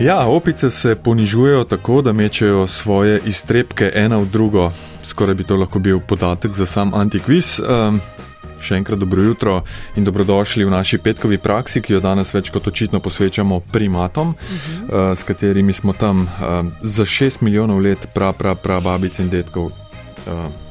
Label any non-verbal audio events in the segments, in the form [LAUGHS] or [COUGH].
Ja, opice se ponižujejo tako, da mečejo svoje iztrebke ena v drugo. Skoraj bi to lahko bil podatek za sam antikviz. Um, še enkrat dobro jutro in dobrodošli v naši petkovi praksi, ki jo danes več kot očitno posvečamo primatom, uh -huh. uh, s katerimi smo tam uh, za šest milijonov let pra, pra, pra babic in detkov. Uh,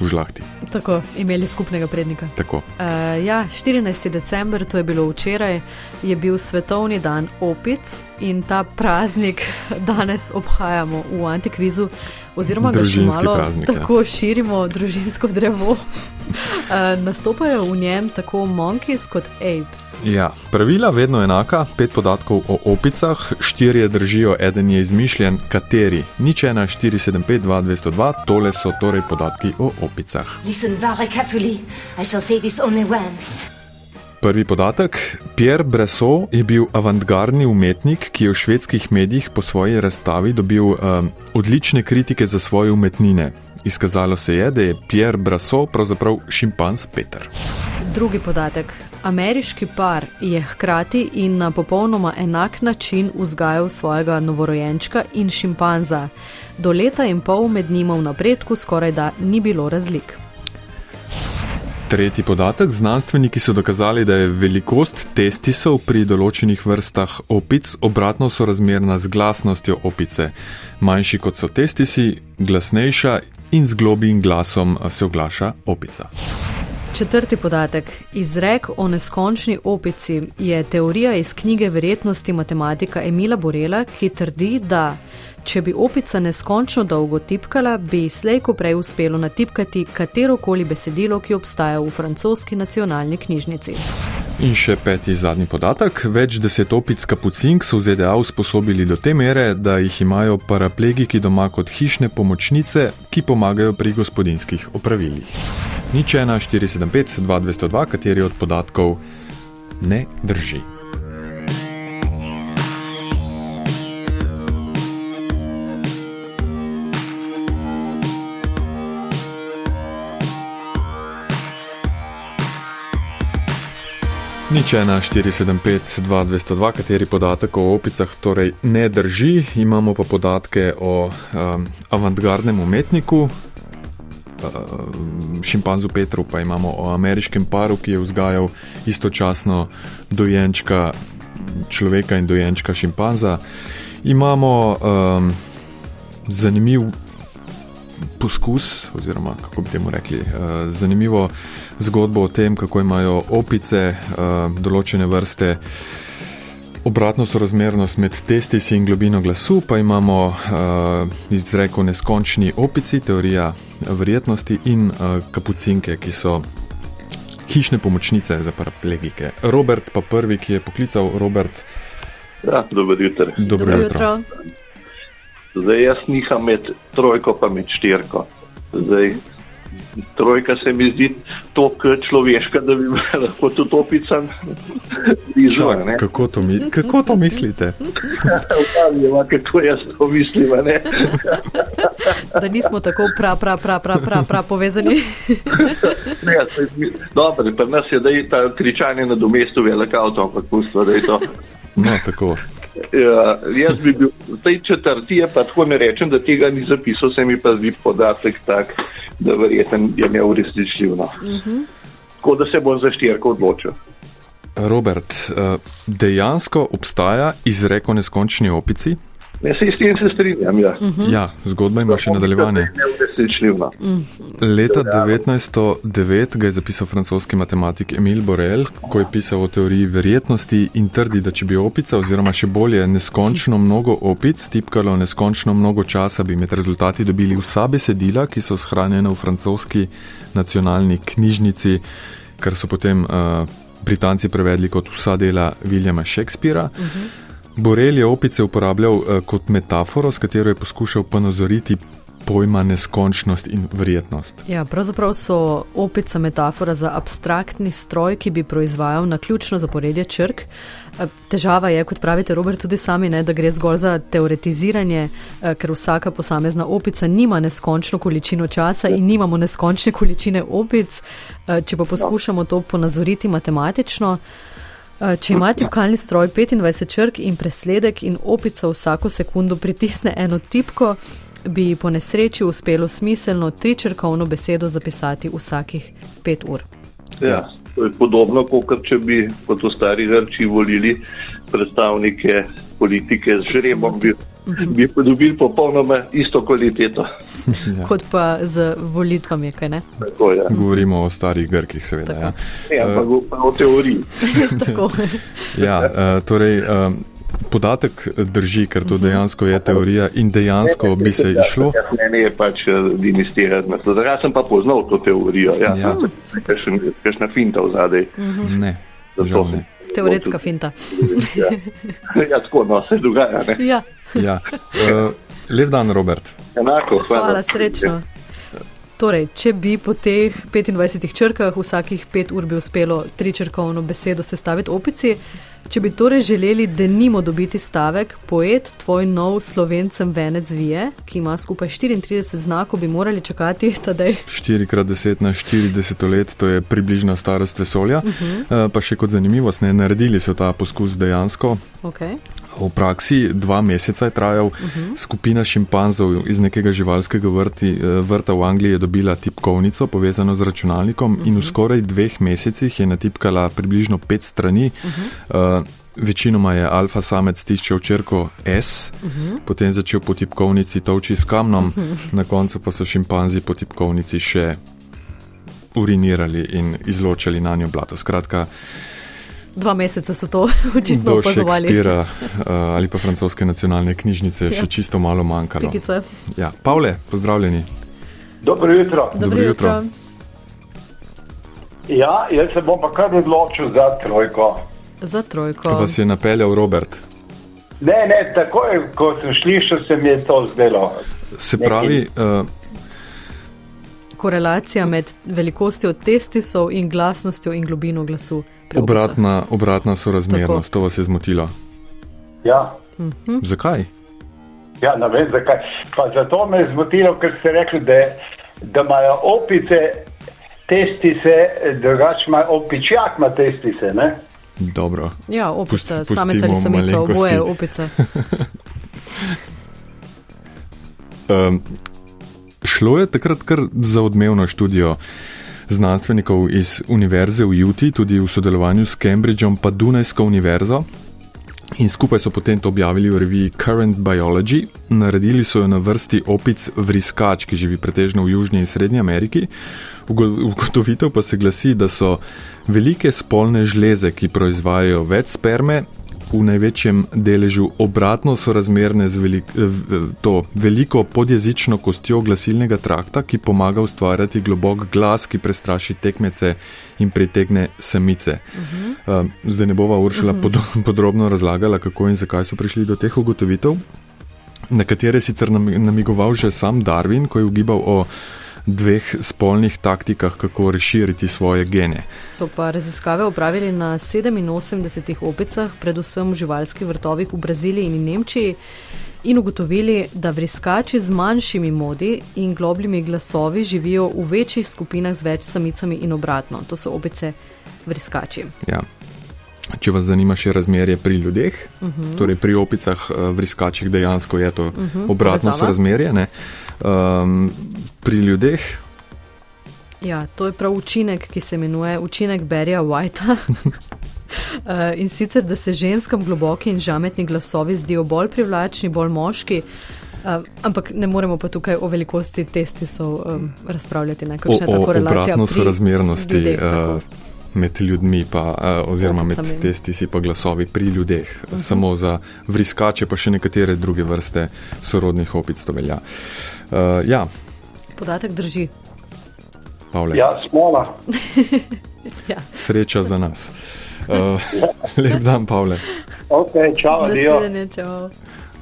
v žlahti. Tako, imeli skupnega prednika. Tako. Uh, ja, 14. december, to je bilo včeraj, je bil svetovni dan opic in ta praznik [LAUGHS] danes obhajamo v antikvizu. Oziroma, da še malo praznik, ja. tako ja. širimo družinsko drevo. Uh, [LAUGHS] nastopajo v njem tako monkeys kot apes. Ja, pravila vedno enaka, pet podatkov o opicah, štirje držijo, eden je izmišljen, kateri. Nič ena, 475, 202, tole so torej podatki o opicah. Prvi podatek. Pierre Bresson je bil avantgardni umetnik, ki je v švedskih medijih po svoji razstavi dobil um, odlične kritike za svoje umetnine. Izkazalo se je, da je Pierre Bresson pravzaprav šimpanz Peter. Drugi podatek. Ameriški par je hkrati in na popolnoma enak način vzgajal svojega novorojenčka in šimpanza. Do leta in pol med njima v napredku skoraj da ni bilo razlik. Tretji podatek. Znanstveniki so dokazali, da je velikost testisov pri določenih vrstah opic obratno sorazmerna z glasnostjo opice. Manjši kot so testisi, glasnejša in z globijim glasom se oglaša opica. Četrti podatek. Izrek o neskončni opici je teorija iz knjige Verjetnosti matematika Emila Borela, ki trdi, da če bi opica neskončno dolgo tipkala, bi slejko prej uspelo natipkati katerokoli besedilo, ki obstaja v francoski nacionalni knjižnici. In še peti zadnji podatek. Več deset opic kapucink so v ZDA usposobili do te mere, da jih imajo paraplegiki doma kot hišne pomočnice, ki pomagajo pri gospodinskih opravilih. Nič 1, 475, 2202, kateri od podatkov ne drži. Nič 1, 475, 2202, kateri podatek o opicah torej ne drži, imamo pa podatke o um, avantgardnem umetniku, um, šimpanzu Petru, pa imamo o ameriškem paru, ki je vzgajal istočasno dojenčka človeka in dojenčka šimpanza. Imamo um, zanimiv poskus, oziroma kako bi temu rekli, uh, zanimivo zgodbo o tem, kako imajo opice uh, določene vrste. Obratno sorazmernost med testisi in globino glasu, pa imamo uh, izreko neskončni opici, teorija verjetnosti in uh, kapucinke, ki so hišne pomočnice za paraplegike. Robert, pa prvi, ki je poklical, Robert. Ja, dobro jutro. Dobro jutro. Zdaj jaz niham med trojko pa med štirko. Zdaj, trojka se mi zdi tako človeška, da bi lahko tudi opicam izžal. Kako, kako to mislite? Upravljamo, kako jaz to mislim. da nismo tako prav, prav, prav, prav, prav, prav povezani. ne, dobro, pa nas je, da je ta kričanje na domestu velik avto, ampak pusto, da je to. No, tako. Ja, jaz bi bil v tej četrti, pa tako ne rečem, da tega ni zapisal, se mi pa zdi podatek tak, da verjeten je neuresničljivo. Uh -huh. Tako da se bom za štirko odločil. Robert, eh, dejansko obstaja izreko neskončni opici? Ne, se s tem se strinjam. Ja. Uh -huh. ja, zgodba ima še nadaljevanje. Leta 1909 ga je zapisal francoski matematik Emile Borel, ko je pisal o teoriji verjetnosti in trdi, da če bi opica, oziroma še bolje, neskončno mnogo opic tipkalo neskončno mnogo časa, bi med rezultati dobili vsa besedila, ki so shranjena v francoski nacionalni knjižnici, kar so potem uh, Britanci prevedli kot vsa dela Williama Shakespearea. Uh -huh. Borel je opice uporabljal uh, kot metaforo, s katero je poskušal ponazoriti pojma neskončnost in verjetnost. Ja, pravzaprav so opice metafora za abstraktni stroj, ki bi proizvajal na ključno zaporedje črk. Eh, težava je, kot pravite, Robert, tudi sami, ne, da gre zgolj za teoretiziranje, eh, ker vsaka posamezna opica nima neskončno količino časa in nimamo neskončne količine opic. Če pa poskušamo to ponazoriti matematično, Če ima tipkalni stroj 25 črk in presledek in opica vsako sekundo pritisne eno tipko, bi po nesreči uspelo smiselno tričrkovno besedo zapisati vsakih 5 ur. Ja, to je podobno, kot če bi kot v stari Grči volili predstavnike politike z žrebom, bi, bi dobili popolnoma isto kvaliteto. [LAUGHS] Ja. Kot pa z volitvami, kaj ne? Tako, ja. Govorimo o starih Grkih, seveda. Ja. Ja, pa, uh, pa o teoriji. [LAUGHS] ja, uh, torej, uh, podatek drži, ker to dejansko je teorija in dejansko bi se išlo. Ne, je pač dinistirati. Zdaj sem pa poznal to teorijo. Ja, ja. Kaj še na finta v zadej. Ne, žal ne. Teoretska finta. [LAUGHS] ja, ja tako no, se dogaja. Ja. Ja. Uh, [LAUGHS] lep dan, Robert. Enako, hvala. hvala, srečno. Torej, če bi po teh 25 črkah vsakih 5 ur bi uspelo tri črkovno besedo sestaviti opici, če bi torej želeli denimo dobiti stavek, poet tvoj nov slovencem venec vije, ki ima skupaj 34 znakov, bi morali čakati tadej. 4x10 na 40 let, to je približna starost vesolja. Uh -huh. uh, pa še kot zanimivost, ne naredili so ta poskus dejansko. Okay. V praksi dva meseca je trajal. Uh -huh. Skupina šimpanzov iz nekega živalskega vrti, vrta v Angliji je dobila tipkovnico povezano z računalnikom uh -huh. in v skoraj dveh mesecih je natipkala približno pet strani. Uh -huh. uh, večinoma je alfa samec tiščel črko S, uh -huh. potem začel po tipkovnici toči s kamnom, uh -huh. na koncu pa so šimpanzi po tipkovnici še urinirali in izločali na njo blato. Skratka, Dva meseca so to [LAUGHS] očitno do opazovali. Šekspira uh, ali pa francoske nacionalne knjižnice ja. še čisto malo manjkalo. Pikice. Ja. Pavle, pozdravljeni. Dobro jutro. Dobro, Dobro jutro. jutro. Ja, jaz se bom pa kar odločil za trojko. Za trojko. Ko vas je napeljal Robert. Ne, ne, tako je, ko sem slišal, se mi je to zdelo. Se pravi. Uh, Korelacija med velikostjo testisov in glasnostjo in globino glasu. Obratna, obratna sorazmernost, to vas je zmotilo. Ja. -huh. Zakaj? Ja, ne vem zakaj. Pa zato me je zmotilo, ker ste rekli, da, da imajo opice testise, drugače ima opičjak ima testise. Ne? Dobro. Ja, opice, samec ali samica, oboje opice. um, šlo je takrat kar za odmevno študijo znanstvenikov iz Univerze v Utah, tudi v sodelovanju s Cambridgeom, pa Dunajsko univerzo. In skupaj so potem to objavili v reviji Current Biology. Naredili so jo na vrsti opic vriskač, ki živi pretežno v Južni in Srednji Ameriki. Ugotovitev pa se glasi, da so velike spolne žleze, ki proizvajajo več sperme, v največjem deležu obratno sorazmerne z velik, to veliko podjezično kostjo glasilnega trakta, ki pomaga ustvarjati globok glas, ki prestraši tekmece in pritegne samice. Uh -huh. Zdaj ne bova Uršila uh -huh. podrobno razlagala, kako in zakaj so prišli do teh ugotovitev, na katere sicer namigoval že sam Darwin, ko je ugibal o dveh spolnih taktikah, kako razširiti svoje gene. So pa raziskave upravili na 87 opicah, predvsem v živalskih vrtovih v Braziliji in Nemčiji. In ugotovili, da vriskači z manjšimi modi in globljimi glasovi živijo v večjih skupinah z več samicami in obratno. To so opice vriskači. Ja. Če vas zanima še razmerje pri ljudeh, uh mhm. -huh. torej pri opicah, vriskačih dejansko je to uh mhm, -huh. obratno razmerje. Uh, um, pri ljudeh. Ja, to je prav učinek, ki se imenuje učinek Berija Whitea. Uh, [LAUGHS] in sicer, da se ženskam globoki in žametni glasovi zdijo bolj privlačni, bolj moški, uh, ampak ne moremo pa tukaj o velikosti testisov um, razpravljati. Ne, o o obratno sorazmernosti ljudeh, uh, med ljudmi, pa, uh, oziroma med testisi in glasovi pri ljudeh. Uh mhm. -huh. Samo za vriskače, pa še nekatere druge vrste sorodnih opic to velja. Uh, ja. Podatek drži. Pavle. Ja, smola. [LAUGHS] ja. Sreča za nas. Uh, lep dan, Pavle. Okay, čau, čau.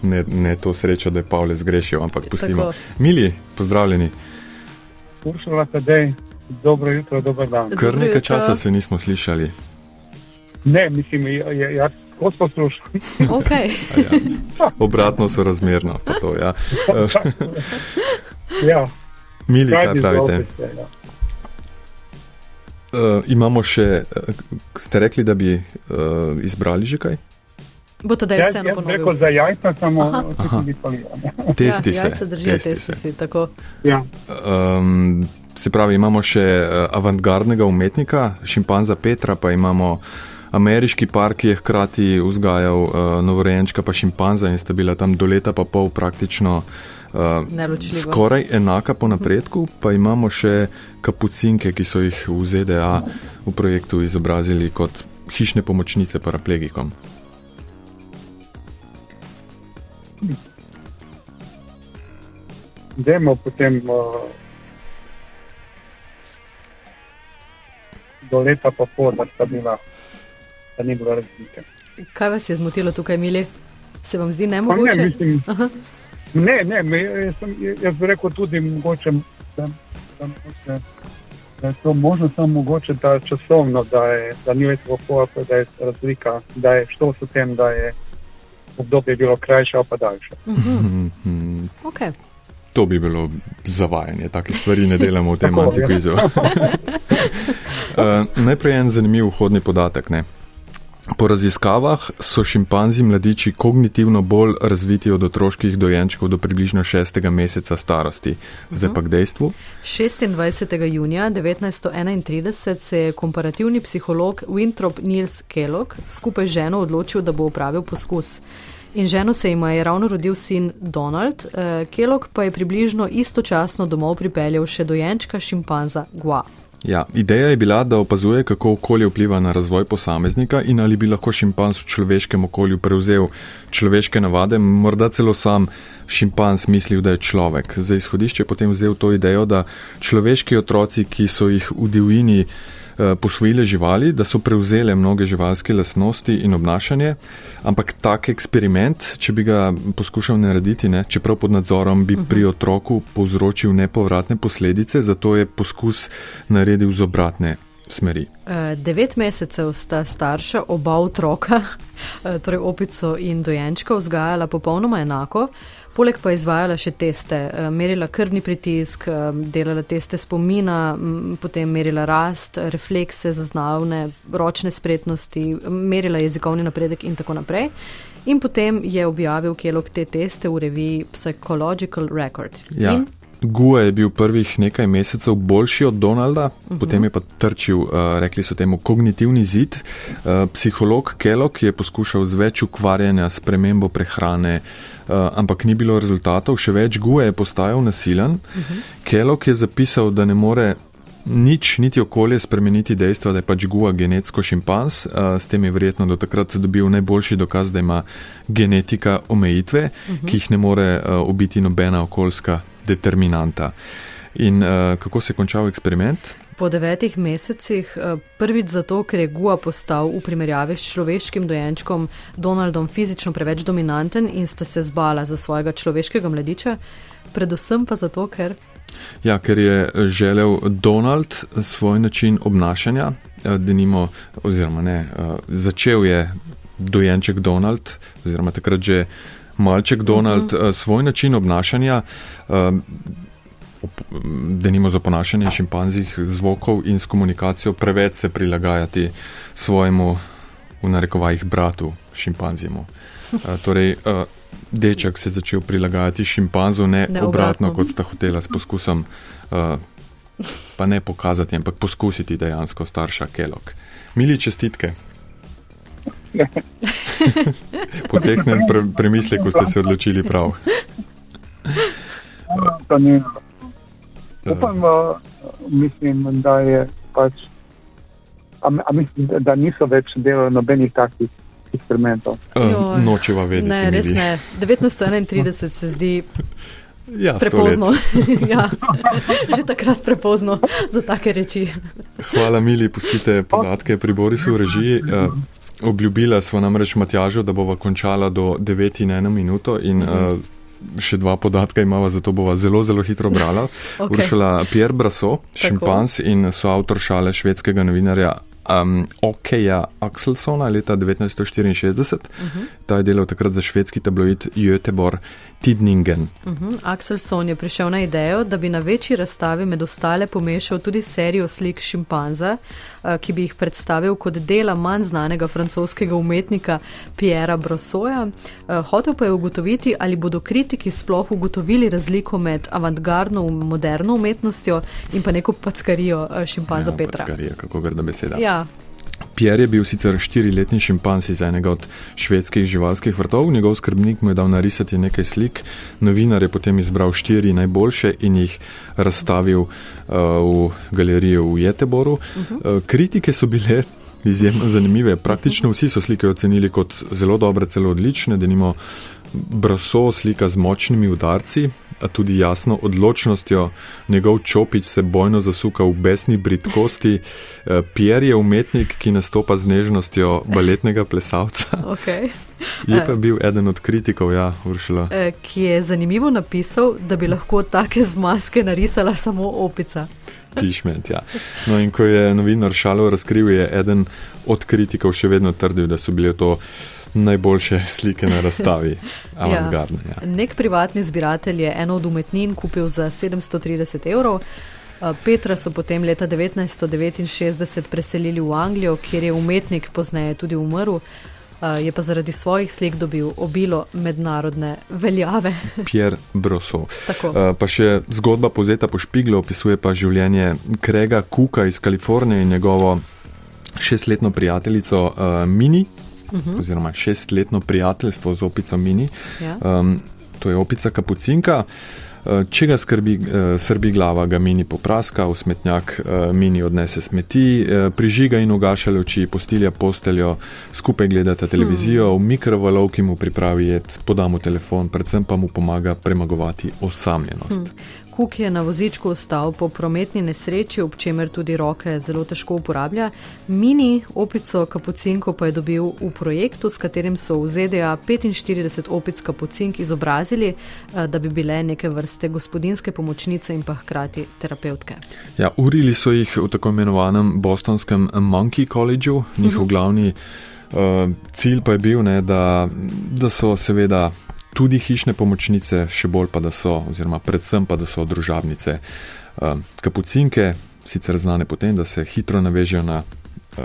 Ne, ne to srečo, da je Pavle zgrešil, ampak pustimo. Tako. Mili, pozdravljeni. Uršula, kadej, dobro jutro, dober dan. Kar nekaj časa se nismo slišali. Ne, mislim, jaz kot poslušam. [LAUGHS] Okay. ja. Obratno so razmerno. To, ja. ja. Mili, kaj pravite? Ja. Uh, imamo še, uh, ste rekli, da bi uh, izbrali že kaj? Bo to, da je vseeno ponovno. Rekel za jajca, samo tudi [LAUGHS] testi ja, se. Držijo, testi, testi se. Se, ja. um, se pravi, imamo še uh, avantgardnega umetnika, šimpanza Petra, pa imamo ameriški park, ki je hkrati vzgajal uh, novorojenčka pa šimpanza in sta bila tam do leta pa pol praktično uh, skoraj enaka po napredku, pa imamo še kapucinke, ki so jih v ZDA v projektu izobrazili kot hišne pomočnice paraplegikom. Demo potem uh, do leta pa pol, da sta bila, da ni bilo razlike. Kaj vas je zmotilo tukaj, Mili? Se vam zdi nemogoče? Ne, mislim, Ne, ne, me, jaz, sem, jaz bi rekel tudi, mogoče, da, da, da, da je to možno samo mogoče, da časovno, da, je, da ni več tako, da je razlika, da je šlo s tem, da je obdobje bilo krajše, pa daljše. Mhm. Okay. To bi bilo zavajanje, take stvari ne delamo v tem antikvizu. [LAUGHS] uh, najprej en zanimiv vhodni podatek. Ne? Po raziskavah so šimpanzi mladiči kognitivno bolj razviti od otroških dojenčkov do približno šestega meseca starosti. Zdaj pa k dejstvu. 26. junija 1931 se je komparativni psiholog Winthrop Niels Kellogg skupaj z ženo odločil, da bo upravil poskus. In ženo se ima je ravno rodil sin Donald, eh, Kellogg pa je približno istočasno domov pripeljal še dojenčka šimpanza Gua. Ja, ideja je bila, da opazuje, kako okolje vpliva na razvoj posameznika in ali bi lahko šimpanz v človeškem okolju prevzel človeške navade, morda celo sam šimpanz mislil, da je človek. Za izhodišče potem vzel to idejo, da človeški otroci, ki so jih v divjini posvojile živali, da so prevzele mnoge živalske lasnosti in obnašanje, ampak tak eksperiment, če bi ga poskušal narediti, ne, čeprav pod nadzorom, bi pri mhm. otroku povzročil nepovratne posledice, zato je poskus naredil z obratne. Smeri. Eh, devet mesecev sta starša oba otroka, [LAUGHS] eh, torej opico in dojenčka, vzgajala popolnoma enako. Poleg pa izvajala še teste, eh, merila krvni pritisk, delala teste spomina, potem merila rast, reflekse, zaznavne, ročne spretnosti, merila jezikovni napredek in tako naprej. In potem je objavil Kelog te teste v reviji Psychological Record. Ja. In Gue je bil prvih nekaj mesecev boljši od Donalda, uh -huh. potem je pa trčil, uh, rekli so temu, kognitivni zid. Uh, psiholog Kellogg je poskušal z več ukvarjanja s premembo prehrane, uh, ampak ni bilo rezultatov, še več Gue je postajal nasilen. Uh -huh. Kellogg je zapisal, da ne more. Nič, niti okolje spremeniti dejstva, da je pač Gua genetsko šimpanz, s tem je verjetno do takrat dobil najboljši dokaz, da ima genetika omejitve, uh -huh. ki jih ne more ubiti nobena okoljska determinanta. In uh, kako se je končal eksperiment? Po devetih mesecih, eh, prvič zato, ker je Gua postal v primerjavi s človeškim dojenčkom Donaldom fizično preveč dominanten in sta se zbala za svojega človeškega mladiča, predvsem pa zato, ker. Ja, ker je želel Donald svoj način obnašanja, eh, da nimo, oziroma ne, začel je dojenček Donald, oziroma takrat že malček Donald uh mhm. -huh. svoj način obnašanja, da nima za ponašanje šimpanzih zvokov in s komunikacijo preveč se prilagajati svojemu, v narekovajih, bratu šimpanzijemu. Torej, deček se je začel prilagajati šimpanzu, ne, ne obratno, obratno, kot sta hotela s poskusom. Pa ne pokazati, ampak poskusiti dejansko starša Kelok. Mili čestitke. [LAUGHS] [LAUGHS] Poteknem pre, premisle, ko ste se odločili prav. Upam, mislim, da je pač. A, a mislim, da niso več delali nobenih takih eksperimentov. Uh, Nočeva vedeti. Ne, res ne. 1931 se zdi. Ja, prepozno. [LAUGHS] ja, že takrat prepozno za take reči. Hvala, mili, pustite podatke pri Borisu v režiji. Obljubila smo namreč Matjažu, da bova končala do 9 in 1 minuto in uh -huh. uh, še dva podatka imava, zato bova zelo, zelo hitro brala. [LAUGHS] okay. Uršala Pierre Brasso, šimpans in soavtor šale švedskega novinarja um, Okeja Axelsona leta 1964. Uh -huh. Ta je delal takrat za švedski tabloid Göteborg Tidningen. Uh -huh. Axelson je prišel na idejo, da bi na večji razstavi med ostale pomešal tudi serijo slik šimpanza, uh, ki bi jih predstavil kot dela manj znanega francoskega umetnika Pierra Brossoja. Uh, hotel pa je ugotoviti, ali bodo kritiki sploh ugotovili razliko med avantgardno in moderno umetnostjo in pa neko packarijo uh, šimpanza ja, Petra. Packarija, kako grda beseda. Ja. Pierre je bil sicer štiriletni šimpanz iz enega od švedskih živalskih vrtov, njegov skrbnik mu je dal narisati nekaj slik, novinar je potem izbral štiri najboljše in jih razstavil uh, v galerijo v Jeteboru. Uh, kritike so bile izjemno zanimive, praktično vsi so slike ocenili kot zelo dobre, celo odlične, da nimo Braso slika z močnimi udarci, a tudi jasno odločnostjo, njegov čopič se bojno zasuka v besni britkosti, [LAUGHS] eh, Pierre je umetnik, ki nastopa z nežnostjo baletnega plesalca. [LAUGHS] Okay. [LAUGHS] Je pa bil eden od kritikov, ja, vršila. Eh, ki je zanimivo napisal, da bi lahko take zmaske narisala samo opica. Tišment, ja. No, in ko je novinar Šalo razkril, je eden od kritikov še vedno trdil, da so bile to najboljše slike na razstavi. Avantgardne. [LAUGHS] Ja. Ja. Nek privatni zbiratelj je eno od umetnin kupil za 730 evrov. Petra so potem leta 1969 preselili v Anglijo, kjer je umetnik pozneje tudi umrl. Je pa zaradi svojih slik dobil obilo mednarodne veljave. [LAUGHS] Pierre Brosso. Pa še zgodba povzeta po špiglu opisuje pa življenje Krega Kuka iz Kalifornije in njegovo šestletno prijateljico uh, Mini, uh -huh. oziroma šestletno prijateljstvo z opico Mini. Ja. Um, to je opica kapucinka. Če ga skrbi, srbi glava, ga mini popraska, v smetnjak mini odnese smeti, prižiga in ugaša luči, postilja posteljo, skupaj gledata televizijo, v mikrovalovki mu pripravi jed, poda mu telefon, predvsem pa mu pomaga premagovati osamljenost. Hmm. Kuk je na vozičku ostal po prometni nesreči, ob čemer tudi roke zelo težko uporablja. Mini opico kapucinko pa je dobil v projektu, s katerim so v ZDA 45 opic kapucink izobrazili, da bi bile neke vrste gospodinske pomočnice in pa hkrati terapeutke. Ja, urili so jih v tako imenovanem bostonskem Monkey Collegeu, njihov -huh. glavni uh, cilj pa je bil, ne, da, da so seveda tudi hišne pomočnice, še bolj pa da so, oziroma predvsem pa da so družabnice. Uh, kapucinke, sicer znane potem, da se hitro navežejo na uh,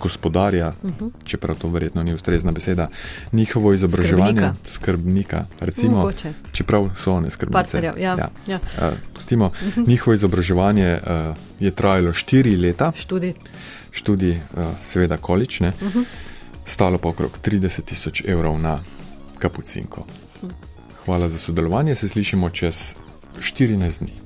gospodarja, uh -huh. čeprav to verjetno ni ustrezna beseda, njihovo izobraževanje, skrbnika, skrbnika, recimo, Mogoče. čeprav so one skrbnice. Ja, ja. Ja. Uh, pustimo, uh -huh. njihovo izobraževanje uh, je trajalo štiri leta. Študij. Študij, uh, seveda, količne. Uh -huh. Stalo pa okrog 30 tisoč evrov na kapucinko. Hvala za sodelovanje, se slišimo čez 14 dni.